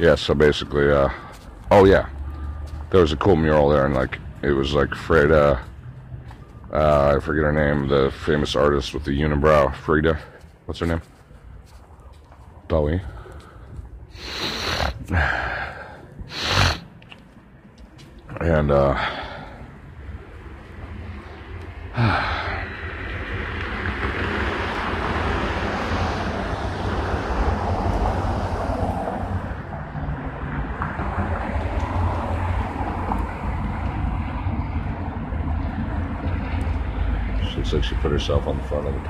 yeah, so basically, uh, oh yeah, there was a cool mural there, and like it was like Freda, uh, I forget her name, the famous artist with the unibrow, Frida, what's her name? Bowie. And uh, she looks like she put herself on the front of it.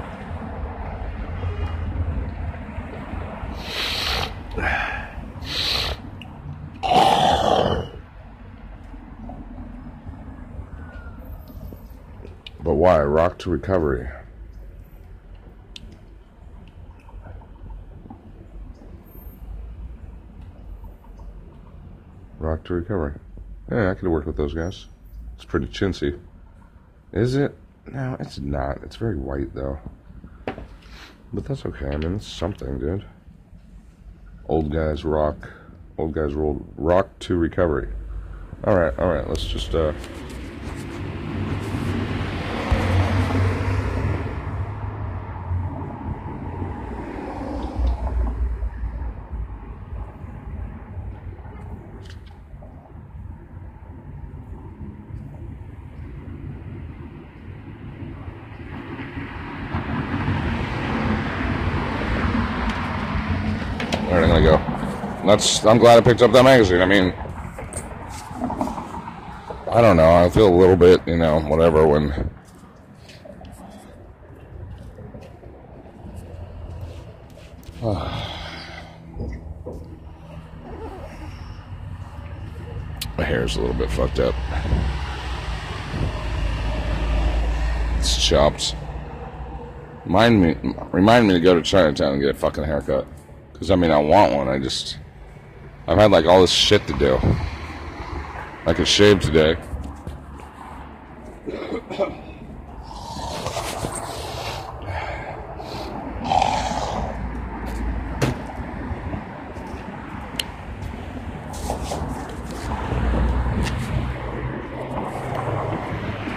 But why? Rock to recovery. Rock to recovery. Yeah, I could work with those guys. It's pretty chintzy. Is it? No, it's not. It's very white though. But that's okay. I mean, it's something, dude. Old guys rock. Old guys roll rock to recovery. All right, all right. Let's just uh. I'm gonna go. That's. I'm glad I picked up that magazine. I mean, I don't know. I feel a little bit, you know, whatever when. My hair's a little bit fucked up. It's chopped. Remind me, remind me to go to Chinatown and get a fucking haircut. Because, I mean, I want one. I just. I've had, like, all this shit to do. I could shave today.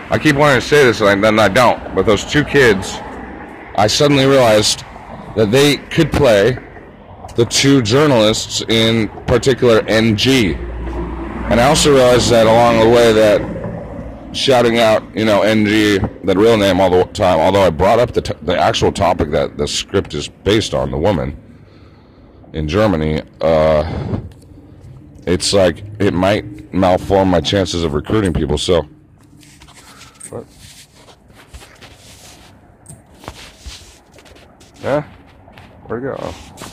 I keep wanting to say this, and then I don't. But those two kids, I suddenly realized that they could play the two journalists in particular NG. And I also realized that along the way that shouting out, you know, NG, that real name all the time, although I brought up the, t- the actual topic that the script is based on, the woman in Germany, uh, it's like it might malform my chances of recruiting people. So, what? Yeah? Where'd it go?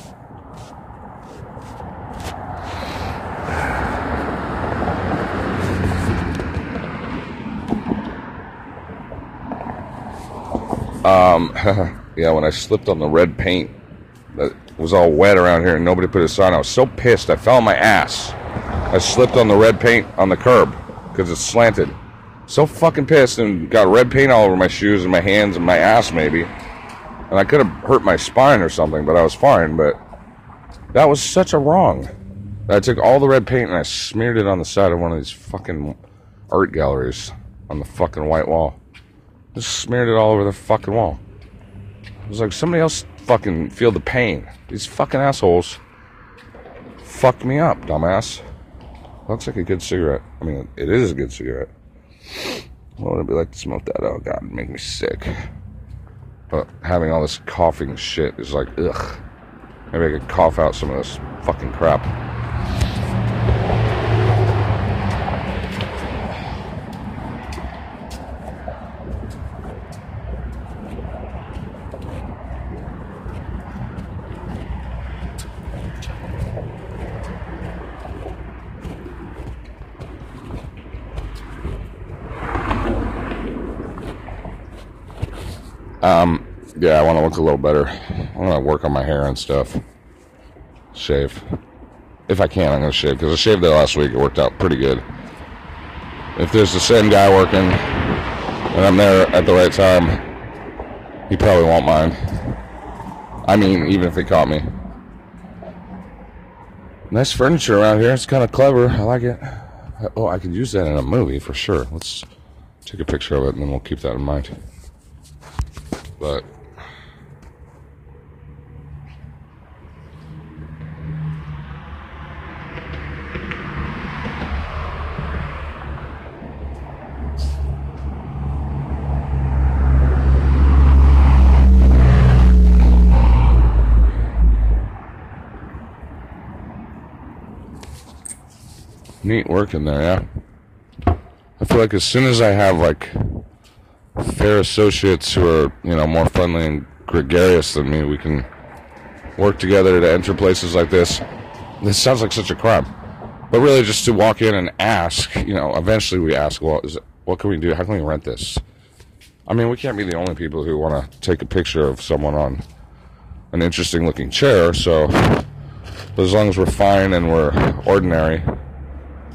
Um, yeah, when I slipped on the red paint that was all wet around here and nobody put a sign, I was so pissed. I fell on my ass. I slipped on the red paint on the curb because it's slanted. So fucking pissed and got red paint all over my shoes and my hands and my ass maybe. And I could have hurt my spine or something, but I was fine. But that was such a wrong. I took all the red paint and I smeared it on the side of one of these fucking art galleries on the fucking white wall. Just smeared it all over the fucking wall. It was like somebody else fucking feel the pain. These fucking assholes fucked me up, dumbass. Looks like a good cigarette. I mean, it is a good cigarette. What would it be like to smoke that? Oh god, make me sick. But having all this coughing shit is like, ugh. Maybe I could cough out some of this fucking crap. Um, yeah, I want to look a little better. I want to work on my hair and stuff. Shave. If I can, I'm going to shave. Because I shaved that last week. It worked out pretty good. If there's the same guy working and I'm there at the right time, he probably won't mind. I mean, even if he caught me. Nice furniture around here. It's kind of clever. I like it. Oh, I could use that in a movie for sure. Let's take a picture of it and then we'll keep that in mind. But neat work in there, yeah. I feel like as soon as I have like fair associates who are, you know, more friendly and gregarious than me, we can work together to enter places like this. This sounds like such a crime. But really just to walk in and ask, you know, eventually we ask, well, is it, what can we do? How can we rent this? I mean, we can't be the only people who want to take a picture of someone on an interesting looking chair, so but as long as we're fine and we're ordinary,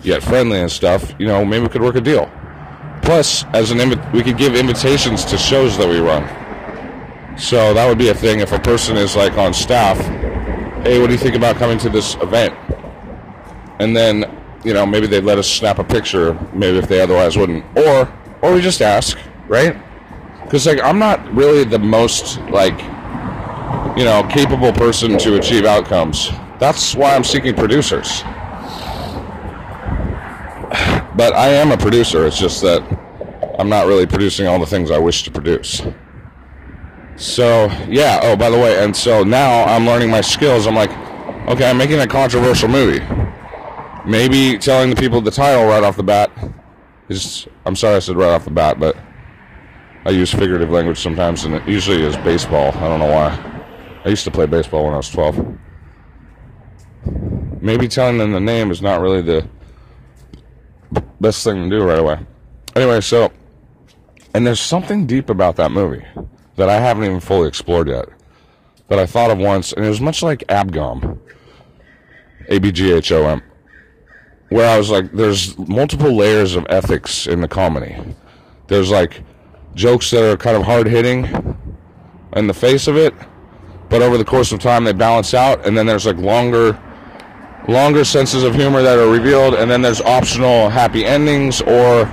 yet friendly and stuff, you know, maybe we could work a deal. Plus, as an we could give invitations to shows that we run. So that would be a thing if a person is like on staff, hey, what do you think about coming to this event? And then, you know, maybe they'd let us snap a picture, maybe if they otherwise wouldn't. Or or we just ask, right? Because like I'm not really the most like you know, capable person to achieve outcomes. That's why I'm seeking producers. But I am a producer. It's just that I'm not really producing all the things I wish to produce. So, yeah. Oh, by the way, and so now I'm learning my skills. I'm like, okay, I'm making a controversial movie. Maybe telling the people the title right off the bat is. I'm sorry I said right off the bat, but I use figurative language sometimes, and it usually is baseball. I don't know why. I used to play baseball when I was 12. Maybe telling them the name is not really the best thing to do right away. Anyway, so, and there's something deep about that movie that I haven't even fully explored yet. That I thought of once, and it was much like Abgom, A B G H O M, where I was like, there's multiple layers of ethics in the comedy. There's like jokes that are kind of hard hitting in the face of it, but over the course of time they balance out, and then there's like longer longer senses of humor that are revealed, and then there's optional happy endings or,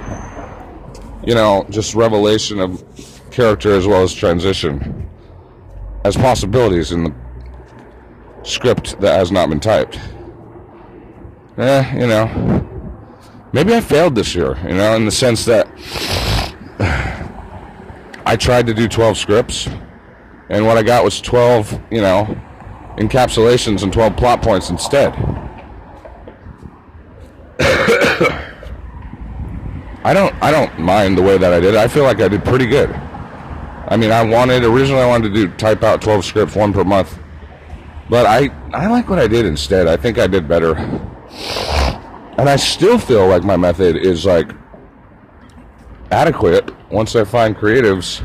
you know, just revelation of character as well as transition as possibilities in the script that has not been typed. Eh, you know, maybe I failed this year, you know, in the sense that I tried to do 12 scripts, and what I got was 12, you know, encapsulations and 12 plot points instead. I don't I don't mind the way that I did. I feel like I did pretty good. I mean, I wanted originally I wanted to do type out 12 scripts one per month. But I I like what I did instead. I think I did better. And I still feel like my method is like adequate once I find creatives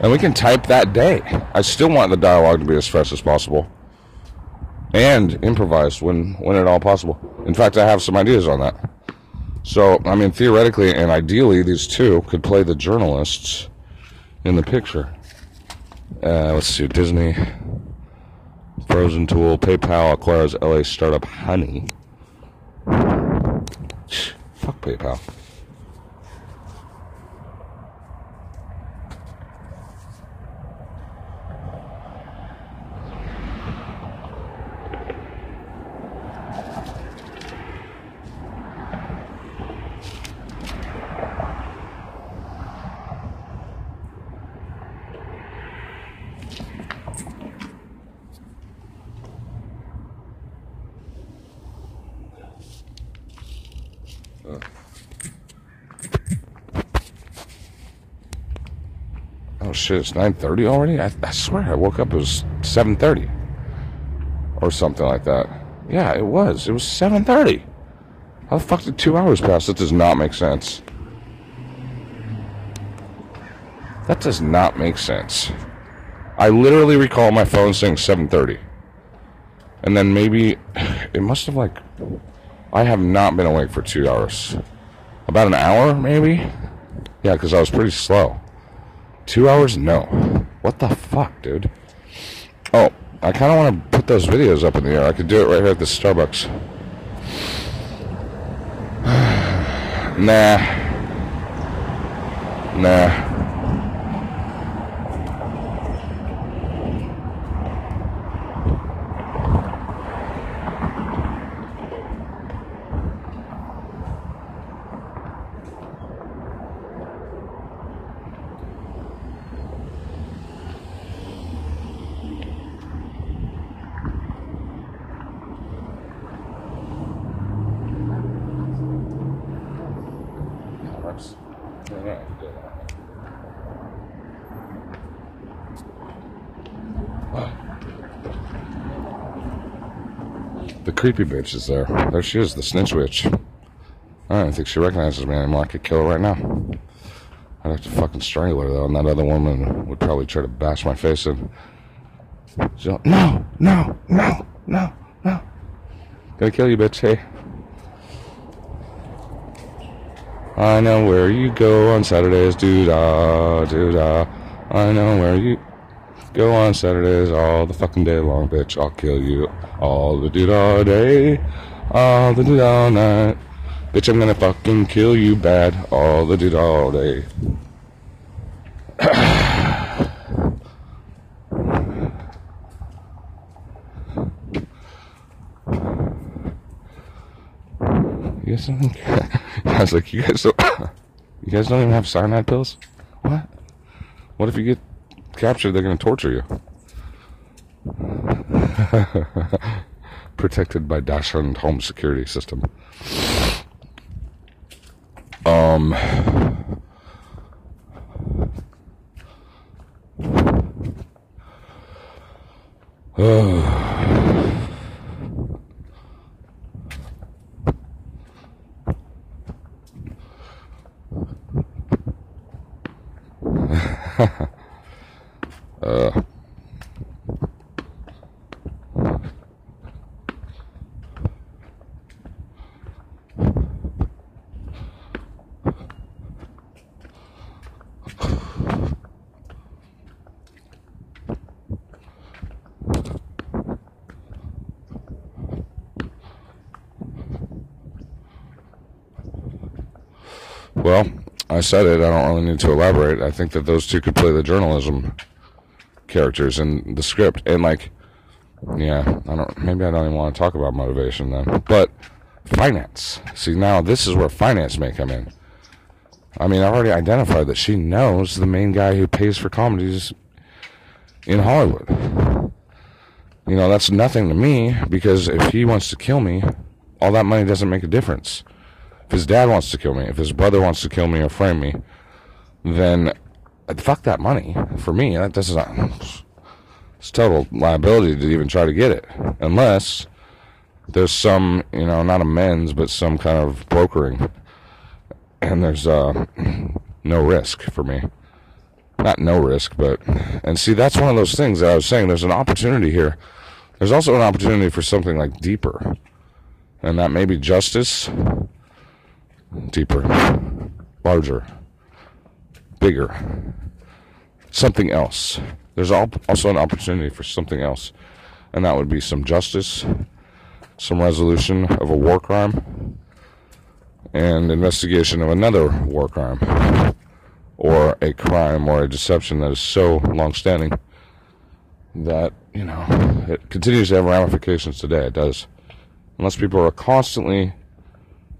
and we can type that day. I still want the dialogue to be as fresh as possible and improvise when when at all possible. In fact, I have some ideas on that. So, I mean, theoretically and ideally, these two could play the journalists in the picture. Uh, let's see, Disney, Frozen 2, PayPal acquires LA startup Honey. Fuck PayPal. Oh shit! It's nine thirty already. I, I swear I woke up. It was seven thirty, or something like that. Yeah, it was. It was seven thirty. How the fuck did two hours pass? That does not make sense. That does not make sense. I literally recall my phone saying seven thirty, and then maybe it must have like. I have not been awake for two hours. About an hour, maybe. Yeah, because I was pretty slow. Two hours? No. What the fuck, dude? Oh, I kind of want to put those videos up in the air. I could do it right here at the Starbucks. nah. Nah. The creepy bitch is there. There she is, the snitch witch. I don't think she recognizes me anymore. I could kill her right now. I'd have to fucking strangle her though, and that other woman would probably try to bash my face in. So, no, no, no, no, no. Gonna kill you, bitch. Hey. I know where you go on Saturdays, doo da, doo da. I know where you go on Saturdays all the fucking day long, bitch. I'll kill you all the doo all day, all the doo all night. Bitch, I'm gonna fucking kill you bad all the doo all day. You guys don't. I was like, you guys don't. You guys don't even have cyanide pills. What? What if you get captured? They're gonna torture you. Protected by Dachshund home security system. Um. Well, I said it. I don't really need to elaborate. I think that those two could play the journalism characters in the script. And, like, yeah, I don't, maybe I don't even want to talk about motivation then. But finance. See, now this is where finance may come in. I mean, I've already identified that she knows the main guy who pays for comedies in Hollywood. You know, that's nothing to me because if he wants to kill me, all that money doesn't make a difference. If his dad wants to kill me, if his brother wants to kill me or frame me, then fuck that money. For me, that doesn't. It's total liability to even try to get it, unless there's some, you know, not amends, but some kind of brokering, and there's uh, no risk for me. Not no risk, but and see, that's one of those things that I was saying. There's an opportunity here. There's also an opportunity for something like deeper, and that may be justice deeper, larger, bigger, something else. There's also an opportunity for something else, and that would be some justice, some resolution of a war crime, and investigation of another war crime, or a crime or a deception that is so long-standing that you know it continues to have ramifications today. It does, unless people are constantly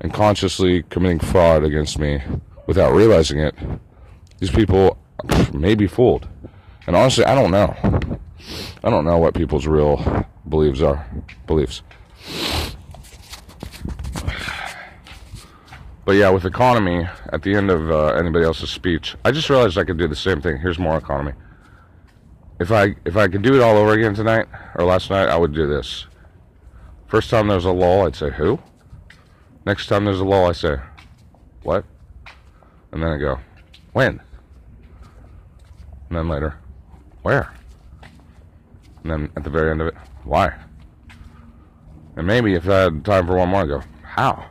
and consciously committing fraud against me without realizing it, these people may be fooled. And honestly, I don't know. I don't know what people's real beliefs are. Beliefs. But yeah, with economy, at the end of uh, anybody else's speech, I just realized I could do the same thing. Here's more economy. If I if I could do it all over again tonight or last night, I would do this. First time there was a lull, I'd say who? Next time there's a lull, I say, what? And then I go, when? And then later, where? And then at the very end of it, why? And maybe if I had time for one more, I go, how?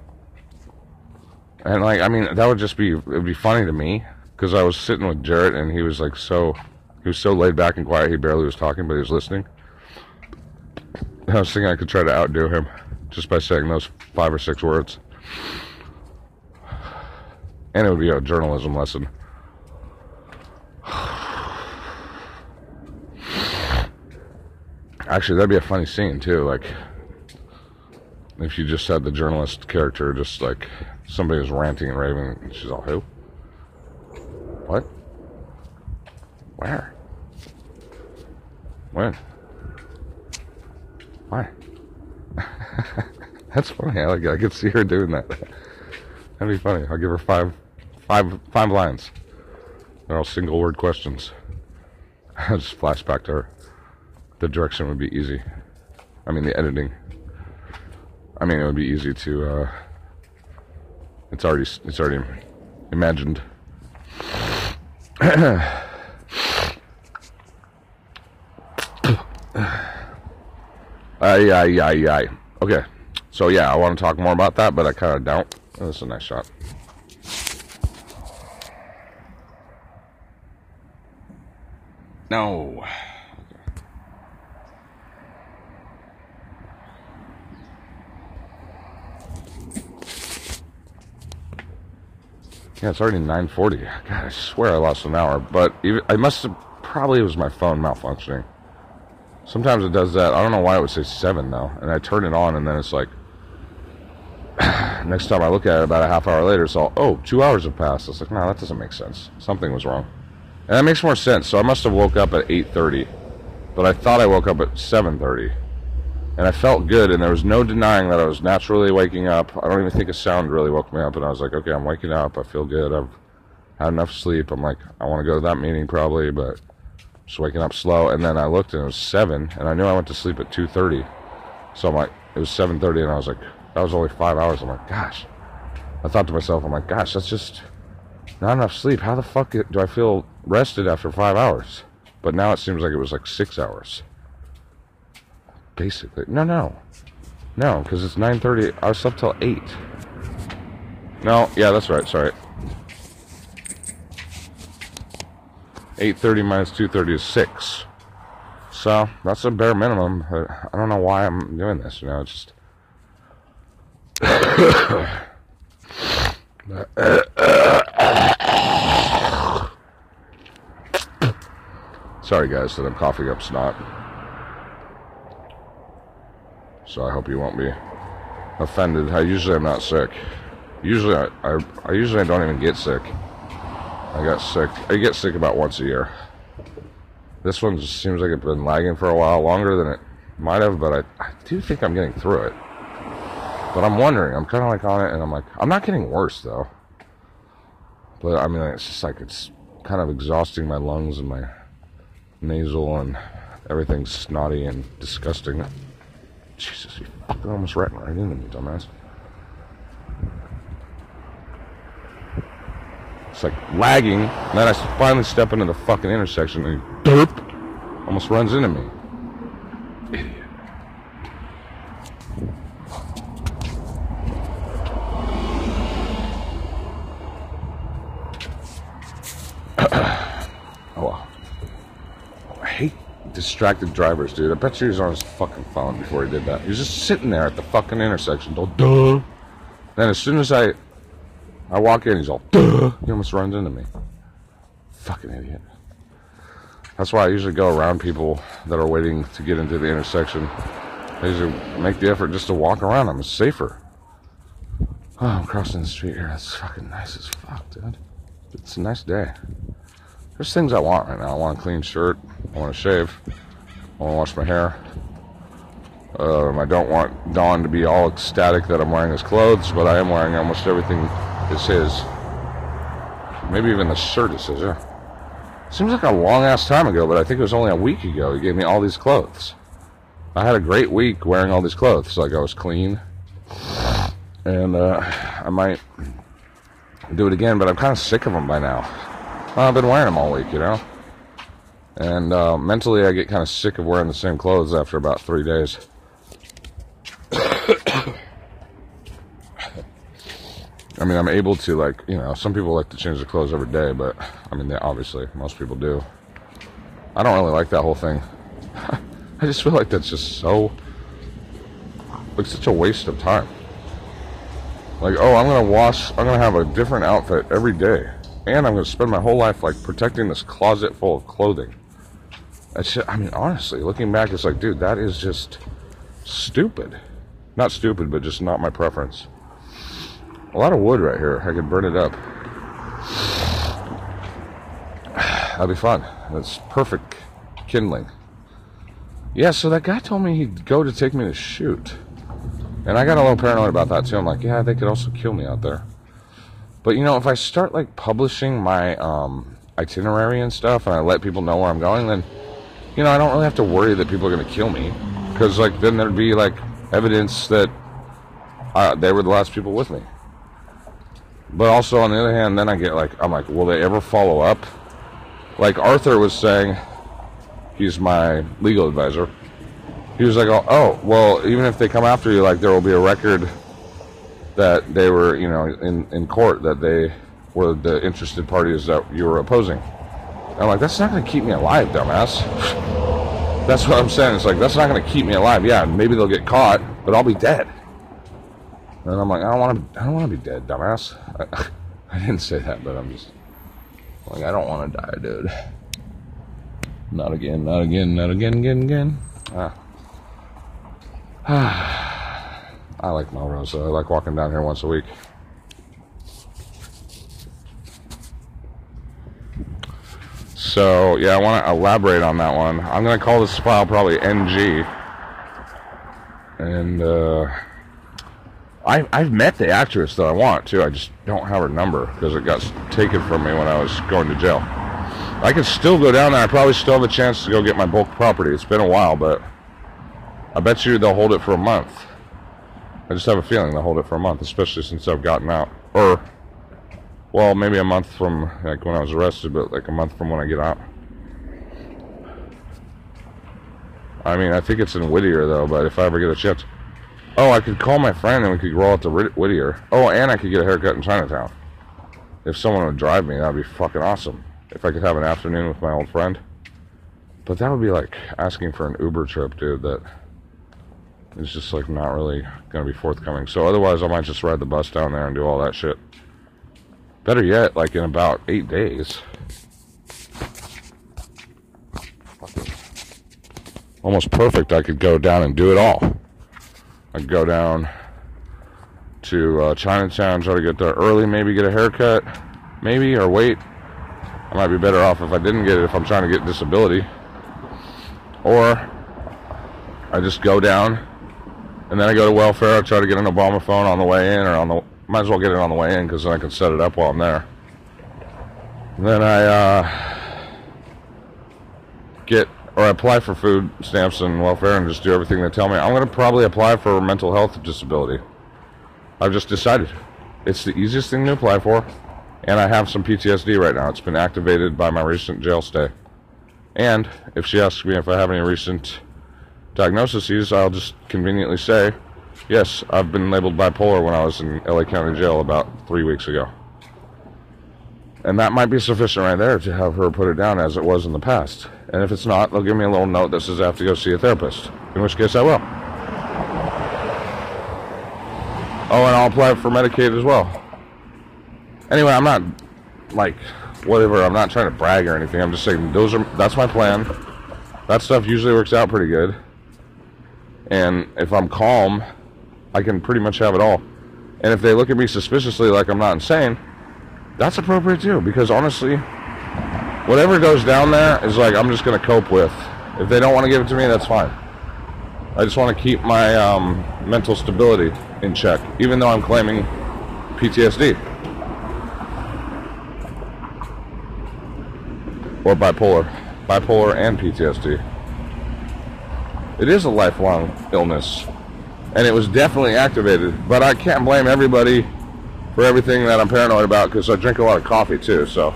And like, I mean, that would just be, it would be funny to me because I was sitting with Jarrett and he was like so, he was so laid back and quiet, he barely was talking, but he was listening. I was thinking I could try to outdo him just by saying those five or six words. And it would be a journalism lesson. Actually, that'd be a funny scene too. Like, if you just had the journalist character, just like somebody was ranting and raving, and she's all, "Who? What? Where? When? Why?" That's funny. I like. I could see her doing that. That'd be funny. I'll give her five, five, five lines. They're all single word questions. I'll just flash back to her. The direction would be easy. I mean, the editing. I mean, it would be easy to. Uh, it's already. It's already imagined. Ay, ay, ay, ay. Okay. So, yeah, I want to talk more about that, but I kind of don't. Oh, that's a nice shot. No. Yeah, it's already 9:40. God, I swear I lost an hour, but even, I must have probably it was my phone malfunctioning. Sometimes it does that. I don't know why it would say seven though, and I turn it on, and then it's like next time I look at it about a half hour later, it's all oh, two hours have passed. It's like no, that doesn't make sense. Something was wrong, and that makes more sense. So I must have woke up at 8:30, but I thought I woke up at 7:30 and I felt good, and there was no denying that I was naturally waking up. I don't even think a sound really woke me up, and I was like, okay, I'm waking up. I feel good. I've had enough sleep. I'm like, I want to go to that meeting probably, but just waking up slow. And then I looked, and it was seven, and I knew I went to sleep at 2:30. So I'm like, it was 7:30, and I was like, that was only five hours. I'm like, gosh. I thought to myself, I'm like, gosh, that's just not enough sleep. How the fuck do I feel rested after five hours? But now it seems like it was like six hours basically. No, no. No, because it's 9.30. I was up till 8. No, yeah, that's right. Sorry. 8.30 minus 2.30 is 6. So, that's a bare minimum. I don't know why I'm doing this, you know, it's just... Sorry guys that I'm coughing up snot. so I hope you won't be offended. I usually am not sick. Usually I, I, I usually don't even get sick. I got sick. I get sick about once a year. This one just seems like it's been lagging for a while longer than it might have, but I, I do think I'm getting through it. But I'm wondering. I'm kind of like on it, and I'm like, I'm not getting worse though. But I mean, it's just like it's kind of exhausting my lungs and my nasal and everything's snotty and disgusting. Jesus, you fucking almost ran right into me, dumbass. It's like lagging, and then I finally step into the fucking intersection and derp almost runs into me. Idiot. Distracted drivers, dude. I bet you he was on his fucking phone before he did that. He was just sitting there at the fucking intersection, duh. Then as soon as I I walk in, he's all duh. He almost runs into me. Fucking idiot. That's why I usually go around people that are waiting to get into the intersection. I usually make the effort just to walk around them. It's safer. Oh, I'm crossing the street here. That's fucking nice as fuck, dude. It's a nice day. There's things I want right now. I want a clean shirt. I want to shave. I want to wash my hair. Um, I don't want Don to be all ecstatic that I'm wearing his clothes, but I am wearing almost everything is his. Maybe even the shirt is his. Yeah. Seems like a long ass time ago, but I think it was only a week ago he gave me all these clothes. I had a great week wearing all these clothes. Like I was clean, and uh, I might do it again, but I'm kind of sick of them by now. Well, I've been wearing them all week, you know. And uh, mentally, I get kind of sick of wearing the same clothes after about three days. I mean, I'm able to, like, you know, some people like to change their clothes every day, but I mean, they, obviously, most people do. I don't really like that whole thing. I just feel like that's just so like such a waste of time. Like, oh, I'm gonna wash, I'm gonna have a different outfit every day, and I'm gonna spend my whole life like protecting this closet full of clothing. Just, I mean, honestly, looking back, it's like, dude, that is just stupid. Not stupid, but just not my preference. A lot of wood right here. I could burn it up. That'd be fun. That's perfect kindling. Yeah, so that guy told me he'd go to take me to shoot. And I got a little paranoid about that too. I'm like, yeah, they could also kill me out there. But you know, if I start like publishing my um, itinerary and stuff, and I let people know where I'm going, then you know, I don't really have to worry that people are going to kill me, because like then there'd be like evidence that uh, they were the last people with me. But also on the other hand, then I get like, I'm like, will they ever follow up? Like Arthur was saying, he's my legal advisor. He was like, oh, oh, well, even if they come after you, like there will be a record that they were, you know, in, in court that they were the interested parties that you were opposing. I'm like, that's not going to keep me alive, dumbass. that's what I'm saying. It's like, that's not going to keep me alive. Yeah, maybe they'll get caught, but I'll be dead. And I'm like, I don't want to. I don't want to be dead, dumbass. I, I didn't say that, but I'm just like, I don't want to die, dude. Not again. Not again. Not again. Again. Again. Ah. Ah. I like Melrose. I like walking down here once a week. So yeah, I want to elaborate on that one. I'm gonna call this file probably NG, and uh, I I've met the actress that I want to. I just don't have her number because it got taken from me when I was going to jail. I can still go down there. I probably still have a chance to go get my bulk property. It's been a while, but I bet you they'll hold it for a month. I just have a feeling they'll hold it for a month, especially since I've gotten out. Or well, maybe a month from like when I was arrested, but like a month from when I get out. I mean, I think it's in Whittier though, but if I ever get a chance, oh, I could call my friend and we could roll out to Whittier. Oh, and I could get a haircut in Chinatown. If someone would drive me, that'd be fucking awesome. If I could have an afternoon with my old friend. But that would be like asking for an Uber trip, dude. That is just like not really gonna be forthcoming. So otherwise, I might just ride the bus down there and do all that shit. Better yet, like in about eight days. Almost perfect. I could go down and do it all. I could go down to uh, Chinatown, try to get there early, maybe get a haircut, maybe, or wait. I might be better off if I didn't get it if I'm trying to get disability. Or I just go down and then I go to welfare. I try to get an Obama phone on the way in or on the might as well get it on the way in because then I can set it up while I'm there. then I uh, get or apply for food stamps and welfare and just do everything they tell me. I'm going to probably apply for mental health disability. I've just decided it's the easiest thing to apply for, and I have some PTSD right now. It's been activated by my recent jail stay. And if she asks me if I have any recent diagnoses, I'll just conveniently say Yes, I've been labeled bipolar when I was in LA County Jail about three weeks ago. And that might be sufficient right there to have her put it down as it was in the past. And if it's not, they'll give me a little note that says I have to go see a therapist, in which case I will. Oh, and I'll apply for Medicaid as well. Anyway, I'm not like whatever. I'm not trying to brag or anything. I'm just saying those are that's my plan. That stuff usually works out pretty good. And if I'm calm I can pretty much have it all. And if they look at me suspiciously like I'm not insane, that's appropriate too. Because honestly, whatever goes down there is like I'm just going to cope with. If they don't want to give it to me, that's fine. I just want to keep my um, mental stability in check, even though I'm claiming PTSD or bipolar, bipolar and PTSD. It is a lifelong illness and it was definitely activated. But I can't blame everybody for everything that I'm paranoid about because I drink a lot of coffee too. So.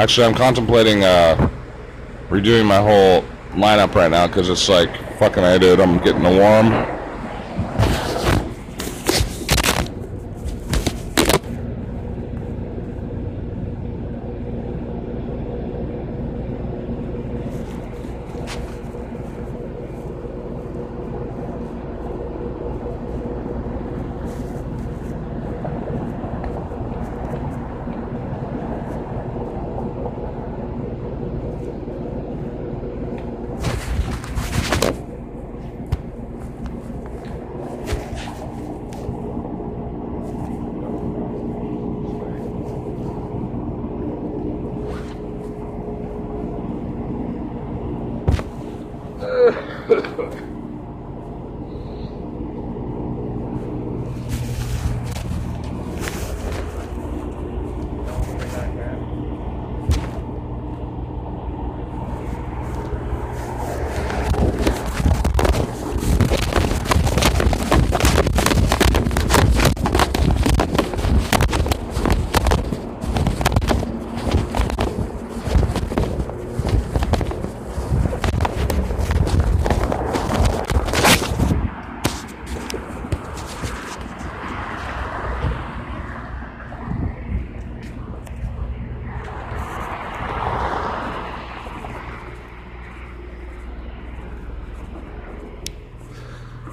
Actually, I'm contemplating uh, redoing my whole lineup right now because it's like fucking I did. I'm getting a warm.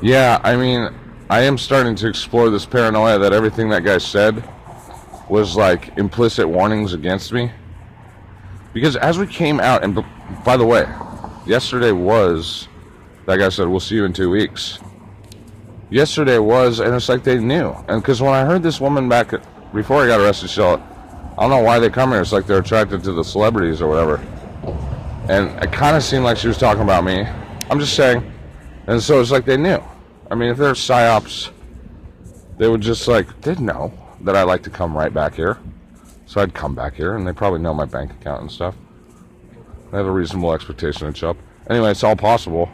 Yeah, I mean, I am starting to explore this paranoia that everything that guy said was like implicit warnings against me. Because as we came out, and by the way, yesterday was, that guy said, we'll see you in two weeks. Yesterday was, and it's like they knew. And because when I heard this woman back before I got arrested, she I don't know why they come here. It's like they're attracted to the celebrities or whatever. And it kind of seemed like she was talking about me. I'm just saying. And so it's like they knew. I mean, if they're psyops, they would just like they'd know that I like to come right back here, so I'd come back here, and they probably know my bank account and stuff. I have a reasonable expectation to show up. Anyway, it's all possible.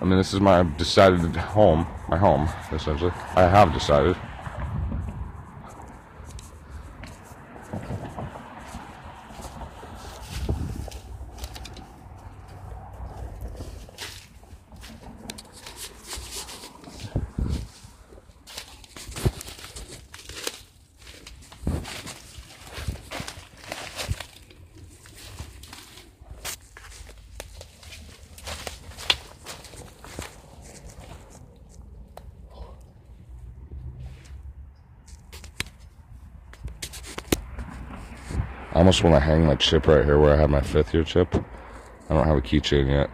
I mean, this is my decided home, my home, essentially. I have decided. Almost want to hang my chip right here where I have my fifth year chip. I don't have a keychain yet.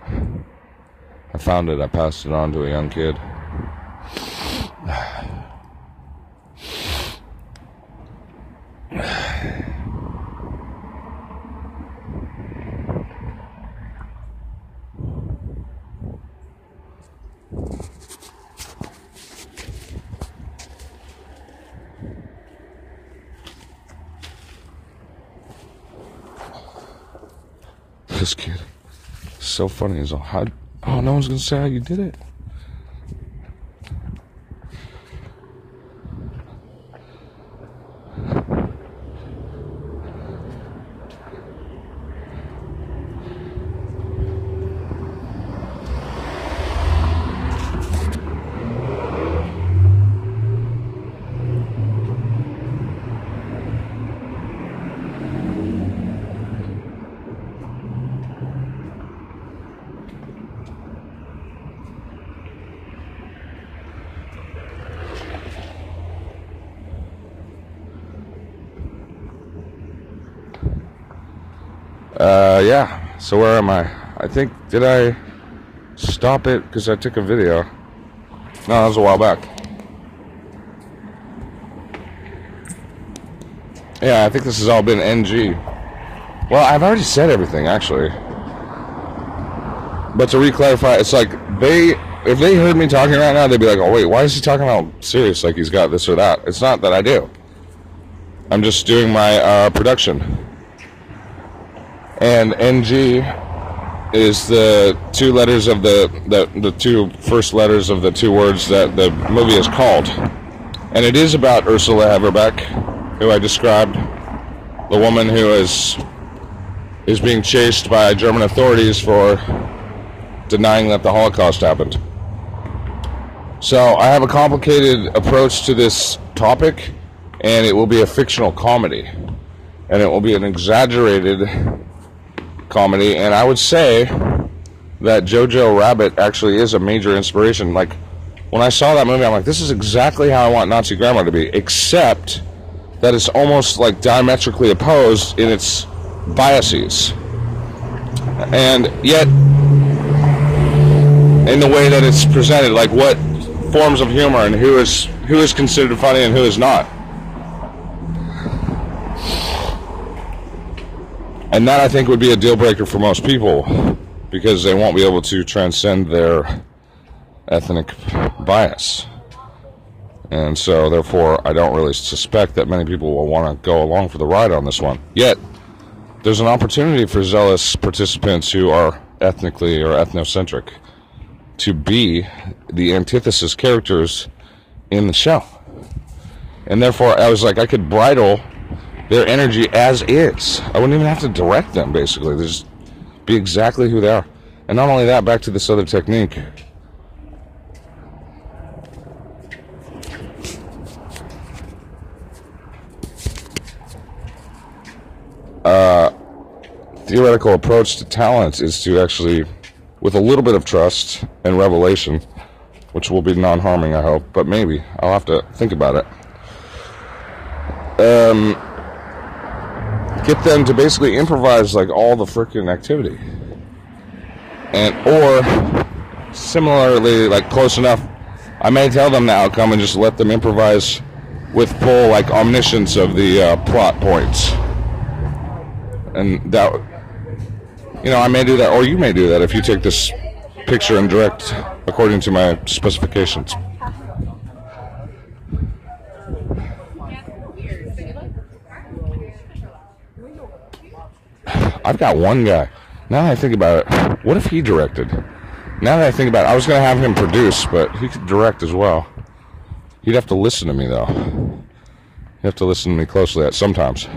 I found it, I passed it on to a young kid. this kid. So funny. He's all, how, oh, no one's to say how you did it. Uh, yeah. So where am I? I think did I stop it because I took a video? No, that was a while back. Yeah, I think this has all been NG. Well, I've already said everything actually. But to re-clarify, it's like they if they heard me talking right now, they'd be like, "Oh wait, why is he talking all serious? Like he's got this or that?" It's not that I do. I'm just doing my uh, production and NG is the two letters of the, the the two first letters of the two words that the movie is called, and it is about Ursula Haverbeck, who I described the woman who is is being chased by German authorities for denying that the Holocaust happened. So I have a complicated approach to this topic, and it will be a fictional comedy, and it will be an exaggerated comedy. And I would say that Jojo Rabbit actually is a major inspiration. Like when I saw that movie, I'm like, this is exactly how I want Nazi Grandma to be, except that it's almost like diametrically opposed in its biases. And yet, in the way that it's presented, like what forms of humor and who is who is considered funny and who is not. And that I think would be a deal breaker for most people because they won't be able to transcend their ethnic bias. And so, therefore, I don't really suspect that many people will want to go along for the ride on this one. Yet, there's an opportunity for zealous participants who are ethnically or ethnocentric to be the antithesis characters in the show. And therefore, I was like, I could bridle their energy as is. I wouldn't even have to direct them, basically. They just be exactly who they are. And not only that, back to this other technique. Uh, theoretical approach to talent is to actually, with a little bit of trust and revelation, which will be non-harming, I hope, but maybe I'll have to think about it. Um, get them to basically improvise like all the freaking activity, and or similarly, like close enough, I may tell them the outcome and just let them improvise with full like omniscience of the uh, plot points, and that you know I may do that, or you may do that if you take this picture and direct according to my specifications. I've got one guy. Now that I think about it, what if he directed? Now that I think about it, I was going to have him produce, but he could direct as well. He'd have to listen to me, though. He'd have to listen to me closely at sometimes.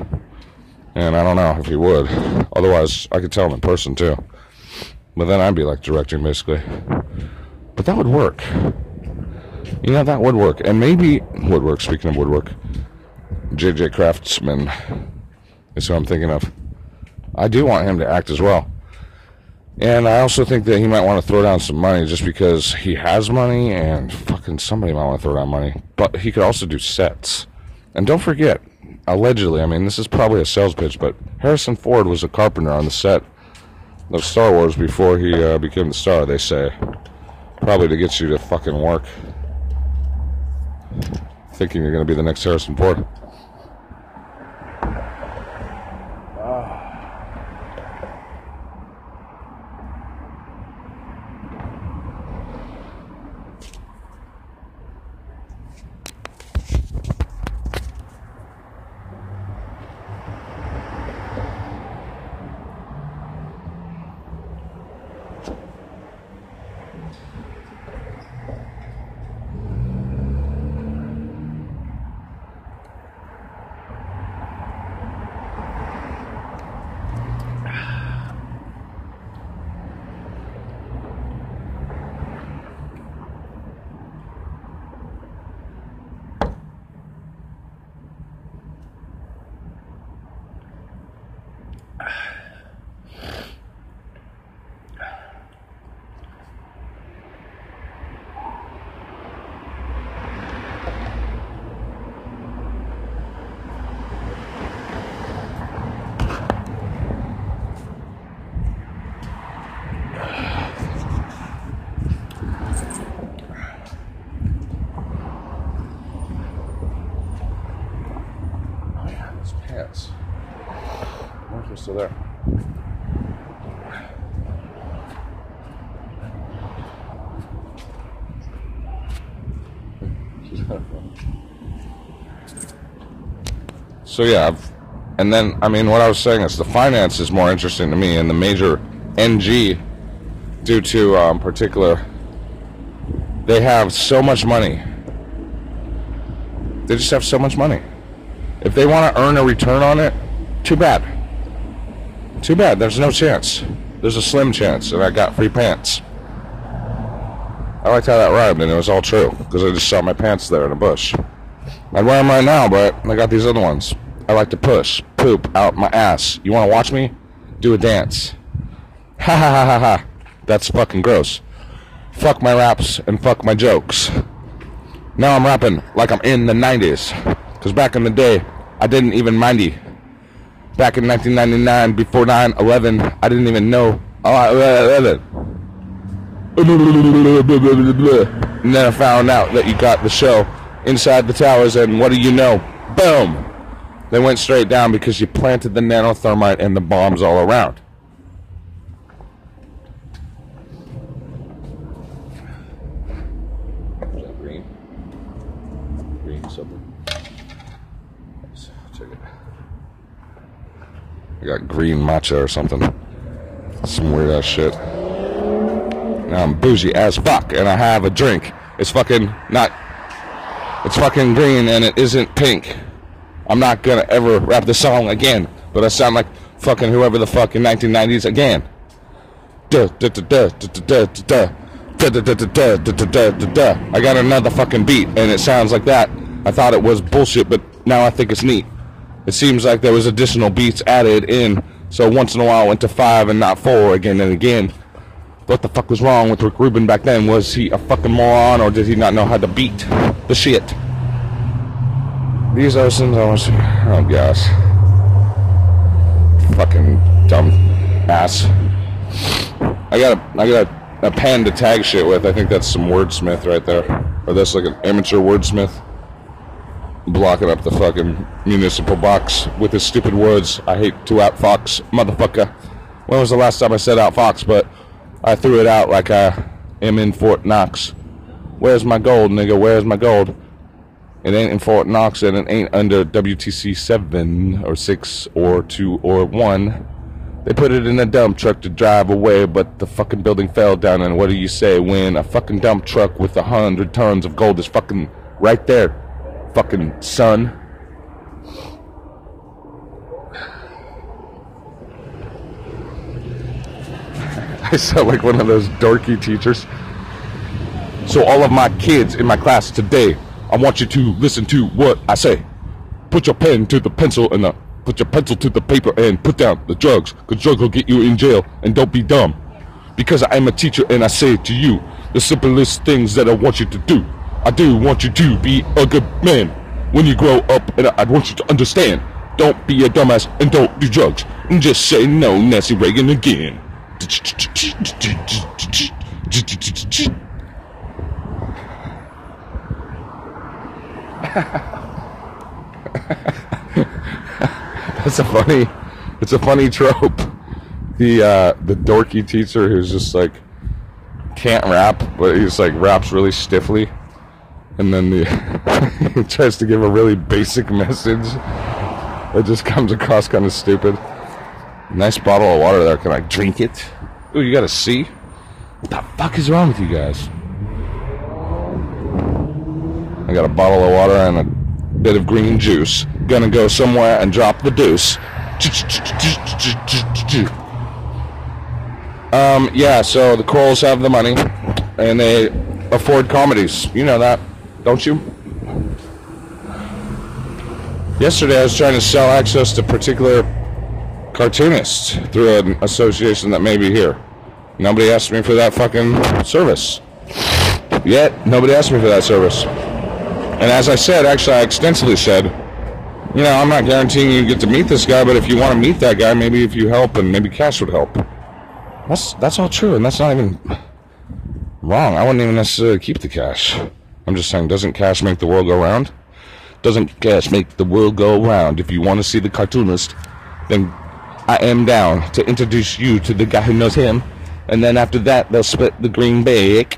And I don't know if he would. Otherwise, I could tell him in person, too. But then I'd be like directing, basically. But that would work. You know, that would work. And maybe woodwork, speaking of woodwork, JJ Craftsman is who I'm thinking of. I do want him to act as well. And I also think that he might want to throw down some money just because he has money and fucking somebody might want to throw down money. But he could also do sets. And don't forget, allegedly, I mean, this is probably a sales pitch, but Harrison Ford was a carpenter on the set of Star Wars before he uh, became the star, they say. Probably to get you to fucking work. Thinking you're going to be the next Harrison Ford. Pants. I wonder if they're still there. So yeah, I've, and then I mean, what I was saying is the finance is more interesting to me, and the major NG, due to um, particular, they have so much money. They just have so much money if they want to earn a return on it, Too bad. Too bad. There's no chance. There's a slim chance that I got free pants. I liked how that rhymed, and it was all true because I just saw my pants there in a bush. I'd wear them right now, but I got these other ones. I like to push poop out my ass. You want to watch me? Do a dance. Ha ha ha ha ha. That's fucking gross. Fuck my raps and fuck my jokes. Now I'm rapping like I'm in the 90s. Because back in the day, I didn't even mind you. Back in 1999, before 9 11, I didn't even know. Oh, uh, uh, uh, and then I found out that you got the show inside the towers, and what do you know? Boom! They went straight down because you planted the nanothermite and the bombs all around. green? Green something. Let's check it. I got green matcha or something. Some weird ass shit. Now I'm bougie as fuck and I have a drink. It's fucking not. It's fucking green and it isn't pink. I'm not gonna ever rap the song again, but I sound like fucking whoever the fuck in 1990s again. I got another fucking beat, and it sounds like that. I thought it was bullshit, but now I think it's neat. It seems like there was additional beats added in, so once in a while I went to five and not four again and again. What the fuck was wrong with Rick Rubin back then? Was he a fucking moron, or did he not know how to beat the shit? These are some oh gosh, fucking dumb ass. I got a, I got a a pen to tag shit with. I think that's some wordsmith right there. Or that's like an amateur wordsmith blocking up the fucking municipal box with his stupid words. I hate to out fox, motherfucker. When was the last time I said out fox? But I threw it out like I am in Fort Knox. Where's my gold, nigga? Where's my gold? It ain't in Fort Knox and it ain't under WTC 7 or 6 or 2 or 1. They put it in a dump truck to drive away, but the fucking building fell down. And what do you say when a fucking dump truck with a hundred tons of gold is fucking right there? Fucking son. I sound like one of those dorky teachers. So, all of my kids in my class today, I want you to listen to what I say. Put your pen to the pencil and the Put your pencil to the paper and put down the drugs, because drugs will get you in jail, and don't be dumb. Because I'm a teacher and I say to you the simplest things that I want you to do. I do want you to be a good man when you grow up, and I want you to understand. Don't be a dumbass and don't do drugs. And just say no, Nancy Reagan again. That's a funny. It's a funny trope. The uh, the dorky teacher who's just like can't rap, but he's like raps really stiffly, and then the he tries to give a really basic message that just comes across kind of stupid. Nice bottle of water there. Can I drink it? Ooh, you got a C? What the fuck is wrong with you guys? I got a bottle of water and a bit of green juice. Gonna go somewhere and drop the deuce. Um, yeah, so the Corals have the money and they afford comedies. You know that, don't you? Yesterday I was trying to sell access to particular cartoonists through an association that may be here. Nobody asked me for that fucking service. Yet, nobody asked me for that service. And as I said, actually, I extensively said, you know, I'm not guaranteeing you get to meet this guy, but if you want to meet that guy, maybe if you help, and maybe cash would help. That's that's all true, and that's not even wrong. I wouldn't even necessarily keep the cash. I'm just saying, doesn't cash make the world go round? Doesn't cash make the world go round? If you want to see the cartoonist, then I am down to introduce you to the guy who knows him, and then after that, they'll split the green bag.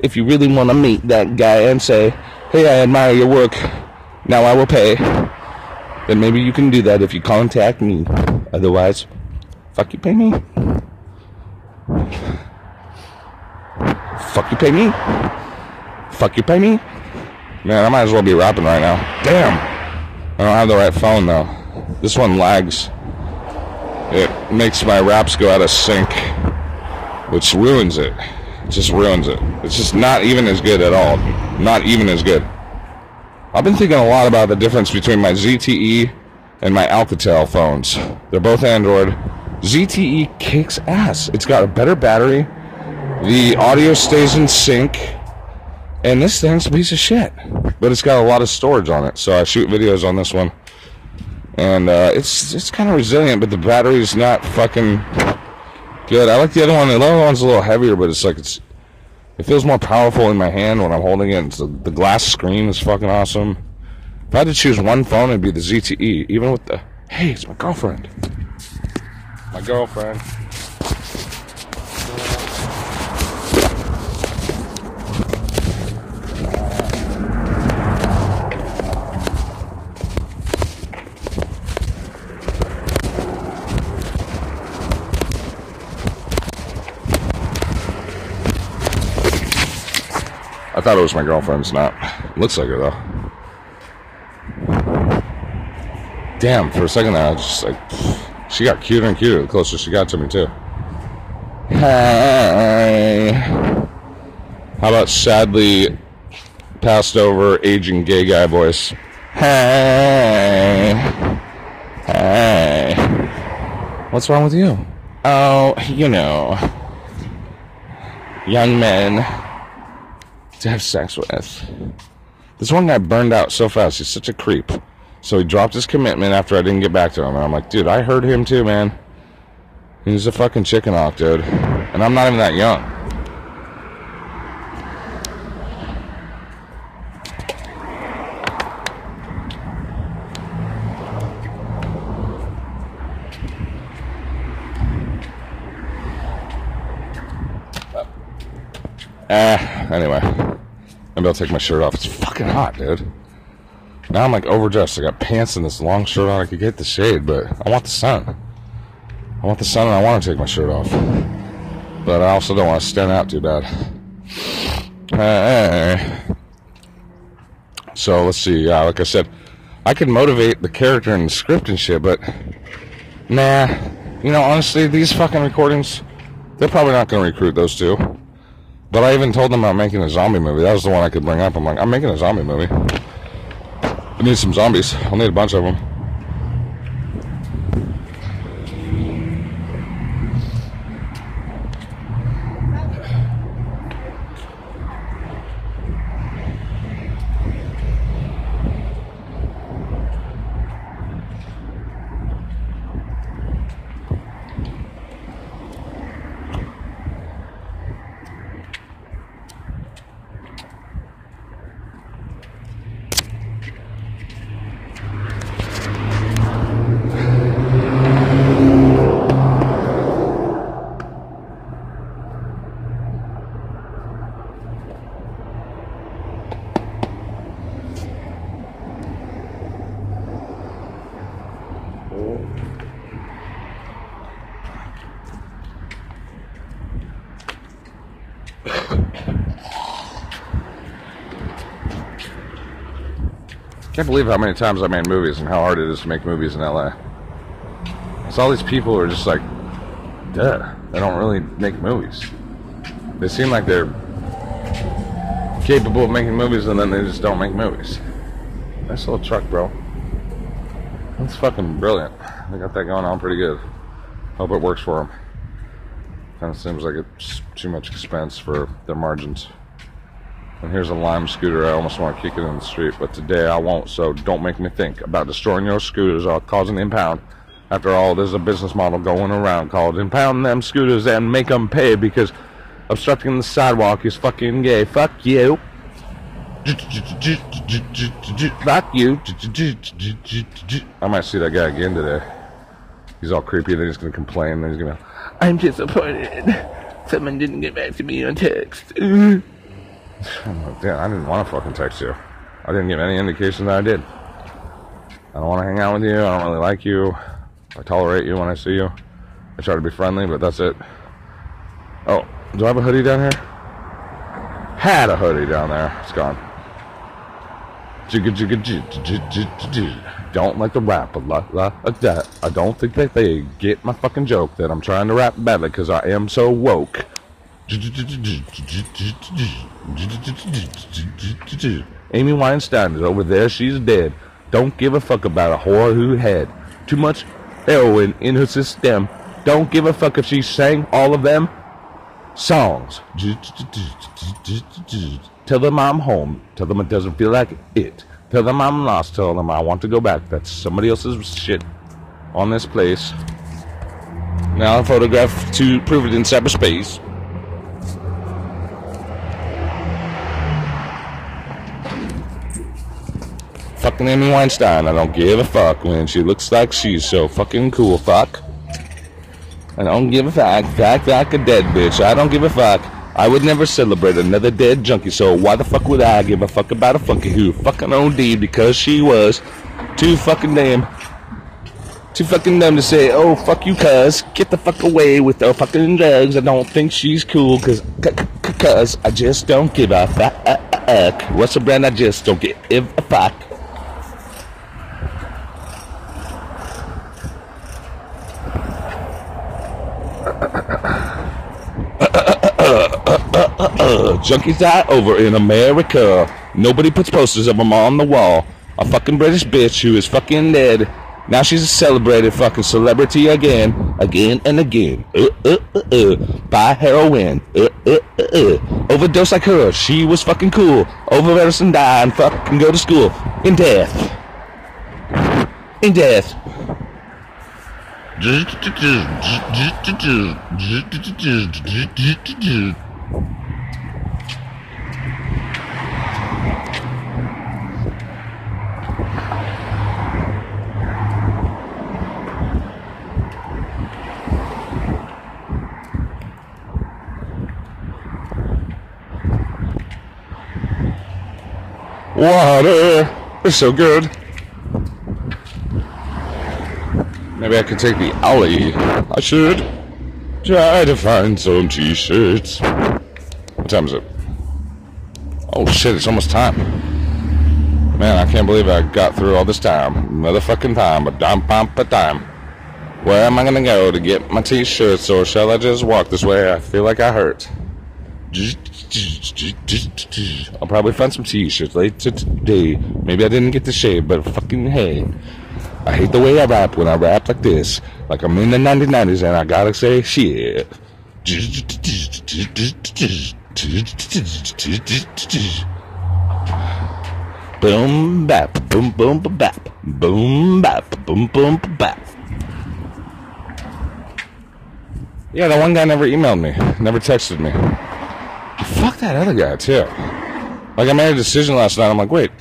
If you really want to meet that guy and say, hey, I admire your work, now I will pay, then maybe you can do that if you contact me. Otherwise, fuck you pay me. Fuck you pay me. Fuck you pay me. Man, I might as well be rapping right now. Damn. I don't have the right phone though. This one lags. It makes my raps go out of sync, which ruins it. It just ruins it. It's just not even as good at all. Not even as good. I've been thinking a lot about the difference between my ZTE and my Alcatel phones. They're both Android. ZTE kicks ass. It's got a better battery. The audio stays in sync. And this thing's a piece of shit. But it's got a lot of storage on it. So I shoot videos on this one. And uh, it's it's kind of resilient, but the battery's not fucking good. I like the other one. The other one's a little heavier, but it's like it's it feels more powerful in my hand when I'm holding it. The, the glass screen is fucking awesome. If I had to choose one phone, it'd be the ZTE. Even with the hey, it's my girlfriend. My girlfriend. I thought it was my girlfriend's, not. Looks like her though. Damn, for a second there, I was just like, she got cuter and cuter the closer she got to me too. Hi. How about sadly passed over aging gay guy voice? Hey. Hey. What's wrong with you? Oh, you know, young men to have sex with. This one guy burned out so fast. He's such a creep. So he dropped his commitment after I didn't get back to him. And I'm like, dude, I heard him too, man. He's a fucking chicken hawk, dude. And I'm not even that young. Ah, anyway. Maybe I'll take my shirt off. It's fucking hot, dude. Now I'm like overdressed. I got pants and this long shirt on. I could get the shade, but I want the sun. I want the sun and I want to take my shirt off. But I also don't want to stand out too bad. Uh, so let's see. Yeah, like I said, I could motivate the character and the script and shit, but nah. You know, honestly, these fucking recordings, they're probably not going to recruit those two. But I even told them I'm making a zombie movie. That was the one I could bring up. I'm like, I'm making a zombie movie. I need some zombies. I'll need a bunch of them. Can't believe how many times I made movies and how hard it is to make movies in LA. It's all these people who are just like, duh, they don't really make movies. They seem like they're capable of making movies and then they just don't make movies. Nice little truck, bro. That's fucking brilliant. They got that going on pretty good. Hope it works for them. Kind of seems like it's too much expense for their margins. And here's a lime scooter. I almost want to kick it in the street, but today I won't. So don't make me think about destroying your scooters or causing impound. After all, there's a business model going around called impound them scooters and make them pay because obstructing the sidewalk is fucking gay. Fuck you. Fuck you. I might see that guy again today. He's all creepy, then he's gonna complain, and he's gonna, I'm disappointed. Someone didn't get back to me on text. Oh, Damn, I didn't want to fucking text you. I didn't give any indication that I did. I don't want to hang out with you. I don't really like you. I tolerate you when I see you. I try to be friendly, but that's it. Oh, do I have a hoodie down here? Had a hoodie down there. It's gone. don't like to rap a lot like that. I don't think that they get my fucking joke that I'm trying to rap badly because I am so woke. Amy Weinstein is over there. She's dead. Don't give a fuck about a whore who had too much heroin in her system. Don't give a fuck if she sang all of them songs. Tell them I'm home. Tell them it doesn't feel like it. Tell them I'm lost. Tell them I want to go back. That's somebody else's shit on this place. Now photograph to prove it in cyberspace. Fucking Amy Weinstein. I don't give a fuck when she looks like she's so fucking cool. Fuck. I don't give a fuck. Fuck, fuck a dead bitch. I don't give a fuck. I would never celebrate another dead junkie, so why the fuck would I give a fuck about a funky who fucking OD because she was too fucking damn, too fucking dumb to say, oh fuck you cuz, get the fuck away with the fucking drugs. I don't think she's cool cuz, cuz I just don't give a fuck. What's a brand I just don't give a fuck. Junkies die over in America. Nobody puts posters of them on the wall. A fucking British bitch who is fucking dead. Now she's a celebrated fucking celebrity again, again and again. Uh, uh, uh, uh. Buy heroin. Uh, uh, uh, uh. Overdose like her. She was fucking cool. Overdose and die and fucking go to school. In death. In death. Water. It's so good. Maybe I could take the alley. I should try to find some t-shirts. What time is it? Oh shit, it's almost time. Man, I can't believe I got through all this time. Motherfucking time, a dime pump a time. Where am I gonna go to get my t-shirts or shall I just walk this way? I feel like I hurt. I'll probably find some t-shirts later today. Maybe I didn't get to shave, but fucking hey. I hate the way I rap when I rap like this. Like I'm in the 1990s and I gotta say shit. Boom bap, boom boom bap, boom bap, boom boom bap. Yeah, that one guy never emailed me, never texted me. Fuck that other guy too. Like I made a decision last night. I'm like, wait,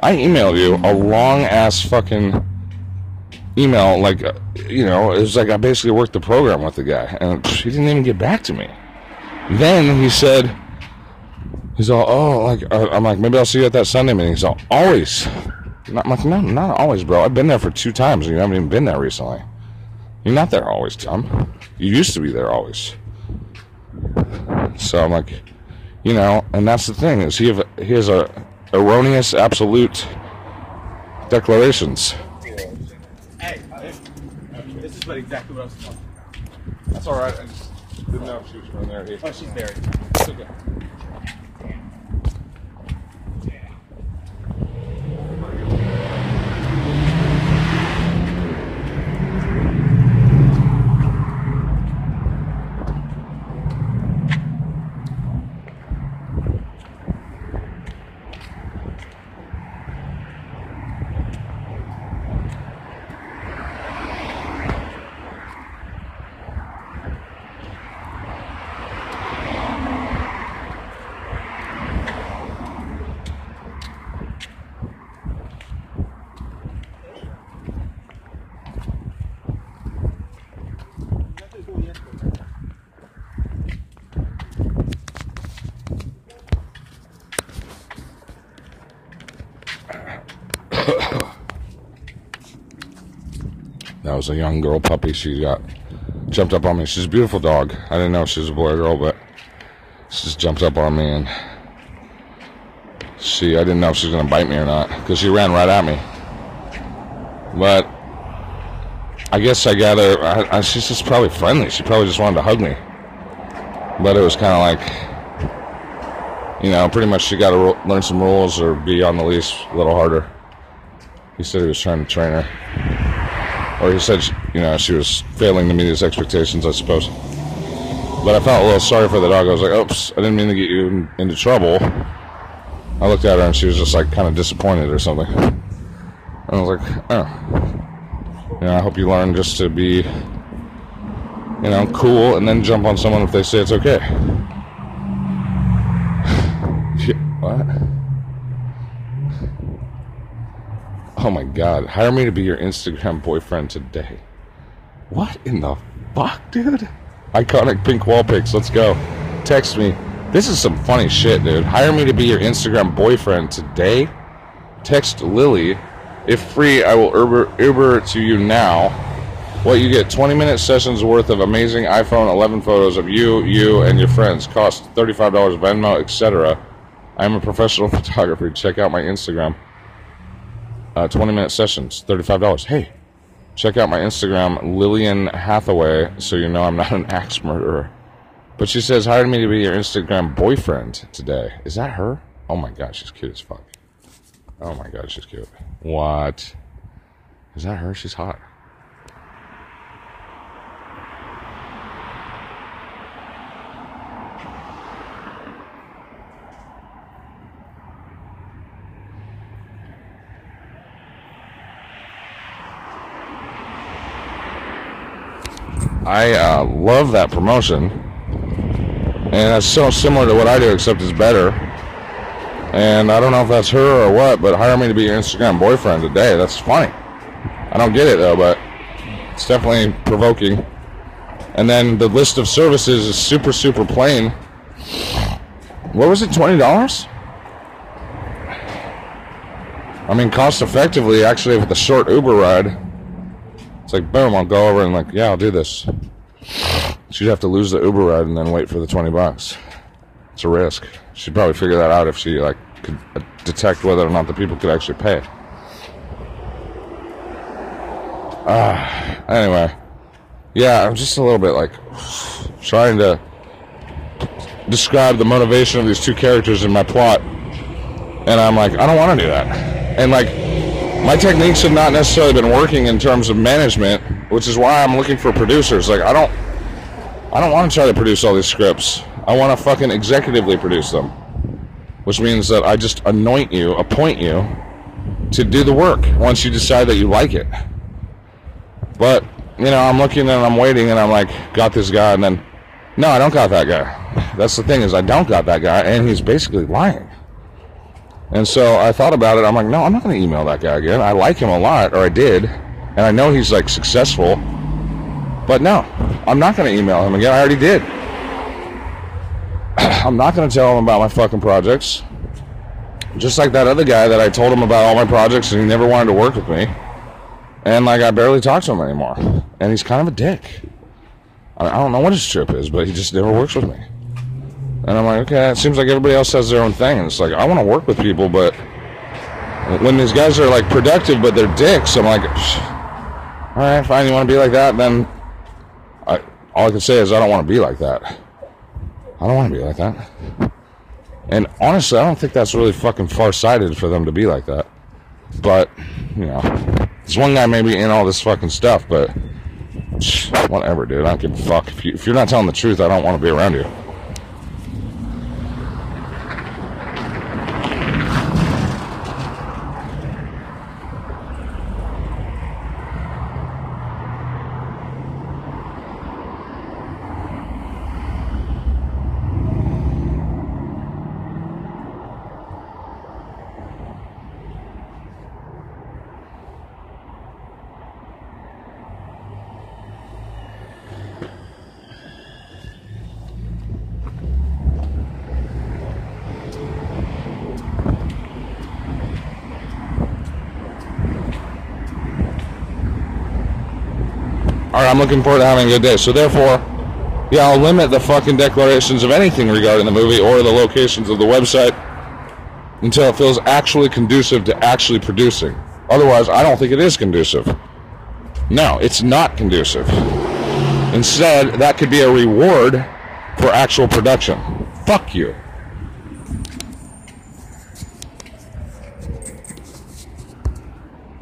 I emailed you a long ass fucking email. Like, uh, you know, it was like I basically worked the program with the guy, and he didn't even get back to me. Then he said, he's all, oh, like uh, I'm like, maybe I'll see you at that Sunday meeting. He's all, always. I'm like, no, not always, bro. I've been there for two times, and you haven't even been there recently. You're not there always, Tom. You used to be there always. So I'm like, you know, and that's the thing is he have he has a erroneous absolute declarations. Hey, this is what exactly what I was talking. That's all right. I just didn't know if she was from there. Oh, she's buried. It's okay. Was a young girl puppy. She got jumped up on me. She's a beautiful dog. I didn't know if she was a boy or girl, but she just jumped up on me and she. I didn't know if she was gonna bite me or not because she ran right at me. But I guess I got her. I, I, she's just probably friendly. She probably just wanted to hug me. But it was kind of like, you know, pretty much she got to learn some rules or be on the leash a little harder. He said he was trying to train her. Or he said, she, you know, she was failing to meet his expectations, I suppose. But I felt a little sorry for the dog. I was like, oops, I didn't mean to get you in, into trouble. I looked at her and she was just like kind of disappointed or something. And I was like, oh. You know, I hope you learn just to be, you know, cool and then jump on someone if they say it's okay. what? Oh my god. Hire me to be your Instagram boyfriend today. What in the fuck, dude? Iconic pink wall pics. Let's go. Text me. This is some funny shit, dude. Hire me to be your Instagram boyfriend today. Text Lily if free, I will Uber, Uber to you now. What you get 20 minute sessions worth of amazing iPhone 11 photos of you, you, and your friends. Cost $35 Venmo, etc. I'm a professional photographer. Check out my Instagram. Uh, 20 minute sessions, $35. Hey, check out my Instagram, Lillian Hathaway, so you know I'm not an axe murderer. But she says, hired me to be your Instagram boyfriend today. Is that her? Oh my god, she's cute as fuck. Oh my god, she's cute. What? Is that her? She's hot. I uh, love that promotion, and it's so similar to what I do, except it's better. And I don't know if that's her or what, but hire me to be your Instagram boyfriend today. That's funny. I don't get it though, but it's definitely provoking. And then the list of services is super, super plain. What was it, $20? I mean, cost effectively, actually, with a short Uber ride, it's like, boom, I'll go over and, like, yeah, I'll do this. She'd have to lose the Uber ride and then wait for the 20 bucks. It's a risk. She'd probably figure that out if she, like, could detect whether or not the people could actually pay. Uh, anyway, yeah, I'm just a little bit like trying to describe the motivation of these two characters in my plot, and I'm like, I don't want to do that. And like, my techniques have not necessarily been working in terms of management, which is why I'm looking for producers. Like, I don't, I don't want to try to produce all these scripts. I want to fucking executively produce them which means that I just anoint you, appoint you to do the work once you decide that you like it. But, you know, I'm looking and I'm waiting and I'm like, got this guy, and then, no, I don't got that guy. That's the thing is I don't got that guy, and he's basically lying. And so I thought about it. I'm like, no, I'm not going to email that guy again. I like him a lot, or I did, and I know he's like successful. But no, I'm not going to email him again. I already did. I'm not going to tell him about my fucking projects. Just like that other guy that I told him about all my projects and he never wanted to work with me. And like I barely talk to him anymore. And he's kind of a dick. I don't know what his trip is, but he just never works with me. And I'm like, okay, it seems like everybody else has their own thing. And it's like, I want to work with people, but when these guys are like productive, but they're dicks, I'm like, all right, fine, you want to be like that, then I, all I can say is I don't want to be like that. I don't want to be like that. And honestly, I don't think that's really fucking far sighted for them to be like that. But, you know, this one guy may be in all this fucking stuff, but whatever, dude. I don't give a fuck. If, you, if you're not telling the truth, I don't want to be around you. Looking forward to having a good day. So therefore, yeah, I'll limit the fucking declarations of anything regarding the movie or the locations of the website until it feels actually conducive to actually producing. Otherwise, I don't think it is conducive. No, it's not conducive. Instead, that could be a reward for actual production. Fuck you.